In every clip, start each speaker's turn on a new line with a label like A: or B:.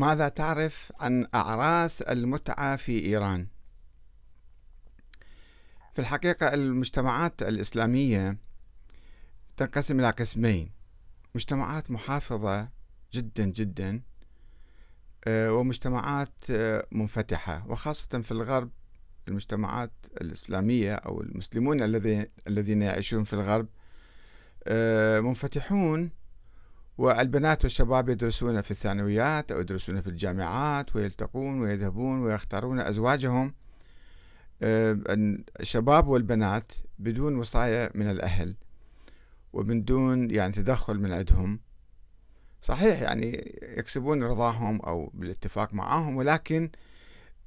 A: ماذا تعرف عن أعراس المتعة في إيران؟ في الحقيقة المجتمعات الإسلامية تنقسم إلى قسمين مجتمعات محافظة جدا جدا آه، ومجتمعات آه، منفتحة وخاصة في الغرب المجتمعات الإسلامية أو المسلمون الذين يعيشون في الغرب آه، منفتحون والبنات والشباب يدرسون في الثانويات أو يدرسون في الجامعات ويلتقون ويذهبون ويختارون أزواجهم. آه، الشباب والبنات بدون وصاية من الأهل ومن دون يعني تدخل من عندهم. صحيح يعني يكسبون رضاهم أو بالاتفاق معهم ولكن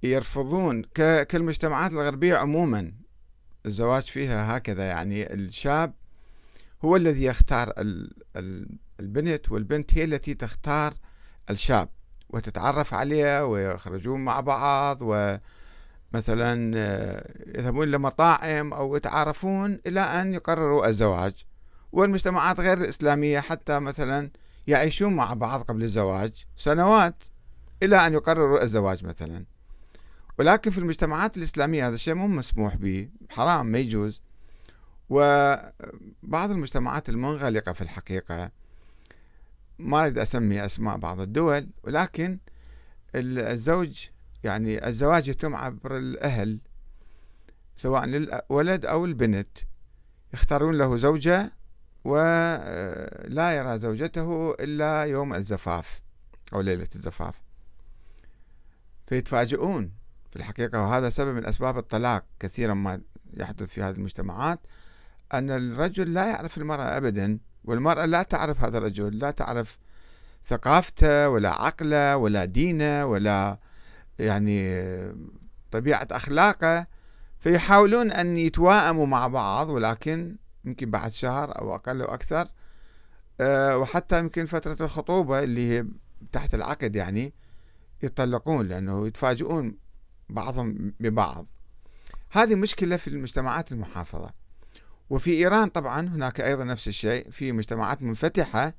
A: يرفضون كالمجتمعات الغربية عموما. الزواج فيها هكذا يعني الشاب هو الذي يختار البنت والبنت هي التي تختار الشاب وتتعرف عليه ويخرجون مع بعض ومثلا آه، يذهبون لمطاعم أو يتعارفون إلى أن يقرروا الزواج. والمجتمعات غير الإسلامية حتى مثلا يعيشون مع بعض قبل الزواج سنوات إلى أن يقرروا الزواج مثلا. ولكن في المجتمعات الإسلامية هذا الشيء مو مسموح به حرام ما يجوز. وبعض المجتمعات المنغلقة في الحقيقة ما أريد أسمي أسماء بعض الدول ولكن الزوج يعني الزواج يتم عبر الأهل سواء للولد أو البنت. يختارون له زوجة ولا يرى زوجته إلا يوم الزفاف أو ليلة الزفاف. فيتفاجئون. في الحقيقة وهذا سبب من أسباب الطلاق كثيرا ما يحدث في هذه المجتمعات أن الرجل لا يعرف المرأة أبدا. والمرأة لا تعرف هذا الرجل لا تعرف ثقافته ولا عقله ولا دينه ولا يعني طبيعة أخلاقه فيحاولون أن يتواءموا مع بعض ولكن يمكن بعد شهر أو أقل أو أكثر آه، وحتى يمكن فترة الخطوبة اللي هي تحت العقد يعني يطلقون لأنه يتفاجئون بعضهم ببعض. هذه مشكلة في المجتمعات المحافظة. وفي إيران طبعا هناك أيضا نفس الشيء في مجتمعات منفتحة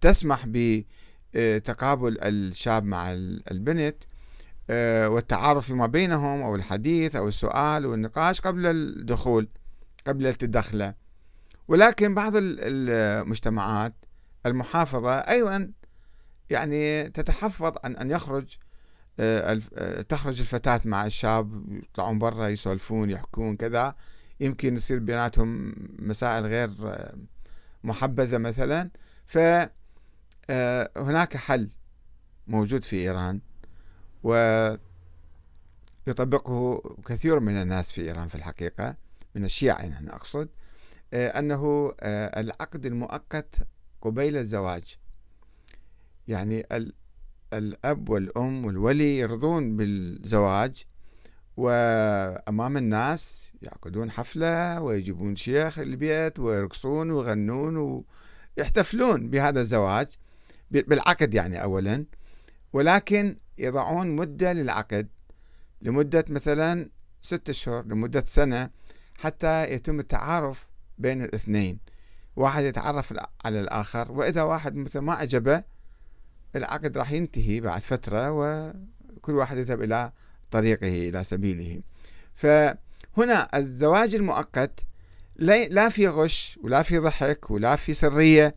A: تسمح بتقابل الشاب مع البنت آه، والتعارف فيما بينهم أو الحديث أو السؤال والنقاش قبل الدخول قبل التدخله ولكن بعض المجتمعات المحافظة أيضا يعني تتحفظ عن أن يخرج آه، آه، تخرج الفتاة مع الشاب يطلعون برا يسولفون يحكون كذا. يمكن يصير بيناتهم مسائل غير محبذة مثلا. فهناك آه، حل موجود في إيران ويطبقه كثير من الناس في إيران في الحقيقة من الشيعة يعني أنا أقصد آه، أنه آه، العقد المؤقت قبيل الزواج. يعني الأب والأم والولي يرضون بالزواج وأمام الناس يعقدون حفلة ويجيبون شيخ البيت ويرقصون ويغنون ويحتفلون بهذا الزواج بالعقد يعني أولا. ولكن يضعون مدة للعقد لمدة مثلا ستة أشهر لمدة سنة حتى يتم التعارف بين الاثنين. واحد يتعرف على الآخر وإذا واحد مثلا ما عجبه العقد راح ينتهي بعد فترة وكل واحد يذهب إلى طريقه إلى سبيله. ف هنا الزواج المؤقت لا في غش ولا في ضحك ولا في سرية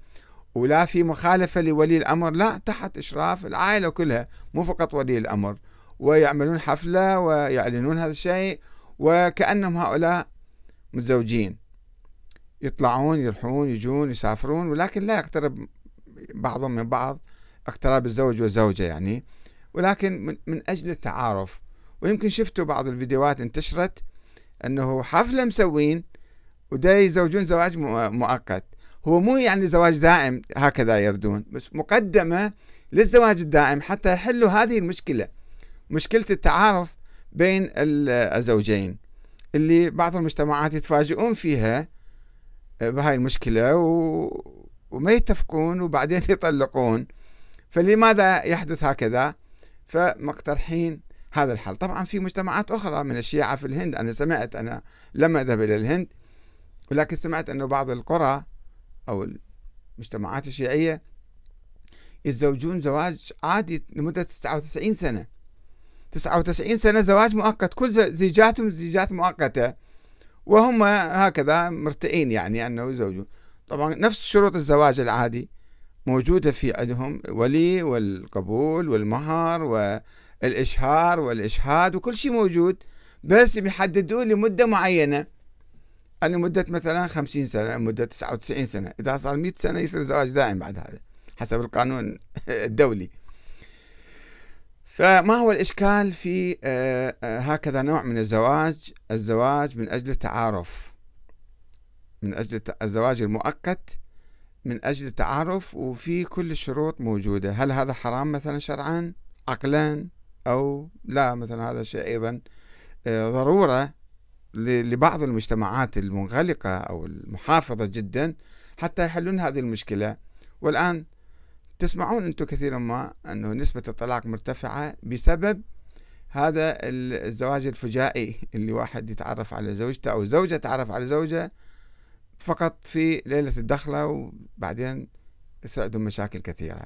A: ولا في مخالفة لولي الأمر لا تحت إشراف العائلة كلها مو فقط ولي الأمر. ويعملون حفلة ويعلنون هذا الشيء وكأنهم هؤلاء متزوجين. يطلعون يروحون يجون يسافرون ولكن لا يقترب بعضهم من بعض اقتراب الزوج والزوجة يعني. ولكن من أجل التعارف ويمكن شفتوا بعض الفيديوهات انتشرت انه حفلة مسوين ودا يزوجون زواج مؤقت. هو مو يعني زواج دائم هكذا يردون بس مقدمة للزواج الدائم حتى يحلوا هذه المشكلة مشكلة التعارف بين الزوجين اللي بعض المجتمعات يتفاجئون فيها بهاي المشكلة و... وما يتفقون وبعدين يطلقون. فلماذا يحدث هكذا؟ فمقترحين هذا الحل طبعا في مجتمعات أخرى من الشيعة في الهند أنا سمعت أنا لم أذهب إلى الهند ولكن سمعت أنه بعض القرى أو المجتمعات الشيعية يتزوجون زواج عادي لمدة 99 سنة. 99 سنة زواج مؤقت. كل زيجاتهم زيجات مؤقتة وهم هكذا مرتئين يعني أنه يزوجون طبعا نفس شروط الزواج العادي موجودة في عندهم ولي والقبول والمهر والإشهار والإشهاد وكل شيء موجود بس بيحددوا لمدة معينة. أن مدة مثلا 50 سنة مدة 99 سنة. إذا صار 100 سنة يصير زواج دائم بعد هذا حسب القانون الدولي. فما هو الإشكال في آه، آه، هكذا نوع من الزواج؟ الزواج من أجل التعارف. من أجل الزواج المؤقت من أجل التعارف وفي كل الشروط موجودة. هل هذا حرام مثلا شرعا؟ عقلا؟ أو لا مثلا هذا شيء أيضا آه، ضرورة لبعض المجتمعات المنغلقة أو المحافظة جدا حتى يحلون هذه المشكلة. والآن تسمعون أنتم كثيرا ما أنه نسبة الطلاق مرتفعة بسبب هذا الزواج الفجائي اللي واحد يتعرف على زوجته أو زوجة تعرف على زوجة فقط في ليلة الدخلة وبعدين يصير عندهم مشاكل كثيرة.